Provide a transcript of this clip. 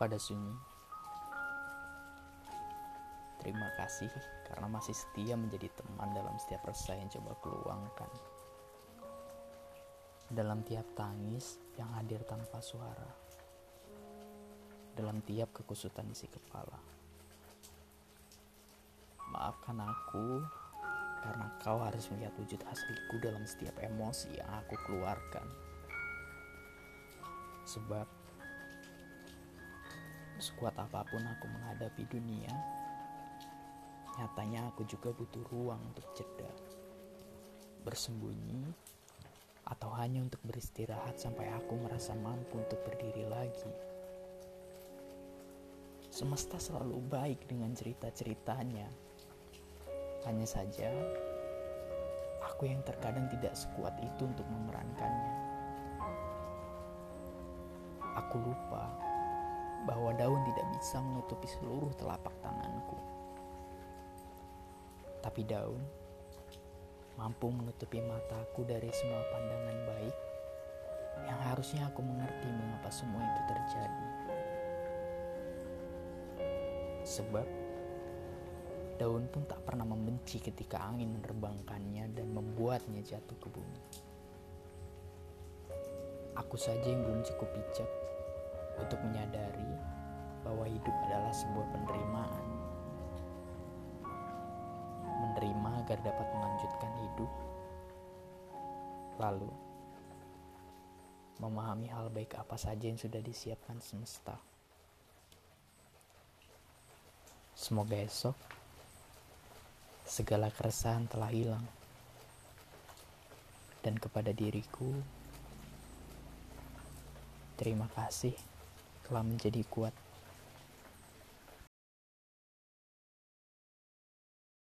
pada sunyi. Terima kasih karena masih setia menjadi teman dalam setiap resah yang coba keluangkan. Dalam tiap tangis yang hadir tanpa suara. Dalam tiap kekusutan isi kepala. Maafkan aku karena kau harus melihat wujud asliku dalam setiap emosi yang aku keluarkan. Sebab sekuat apa pun aku menghadapi dunia, nyatanya aku juga butuh ruang untuk jeda, bersembunyi, atau hanya untuk beristirahat sampai aku merasa mampu untuk berdiri lagi. Semesta selalu baik dengan cerita-ceritanya. Hanya saja, aku yang terkadang tidak sekuat itu untuk memerankannya. Aku lupa bahwa daun tidak bisa menutupi seluruh telapak tanganku. Tapi daun mampu menutupi mataku dari semua pandangan baik yang harusnya aku mengerti mengapa semua itu terjadi. Sebab daun pun tak pernah membenci ketika angin menerbangkannya dan membuatnya jatuh ke bumi. Aku saja yang belum cukup bijak untuk hidup adalah sebuah penerimaan. Menerima agar dapat melanjutkan hidup, lalu memahami hal baik apa saja yang sudah disiapkan semesta. Semoga esok segala keresahan telah hilang, dan kepada diriku, terima kasih telah menjadi kuat.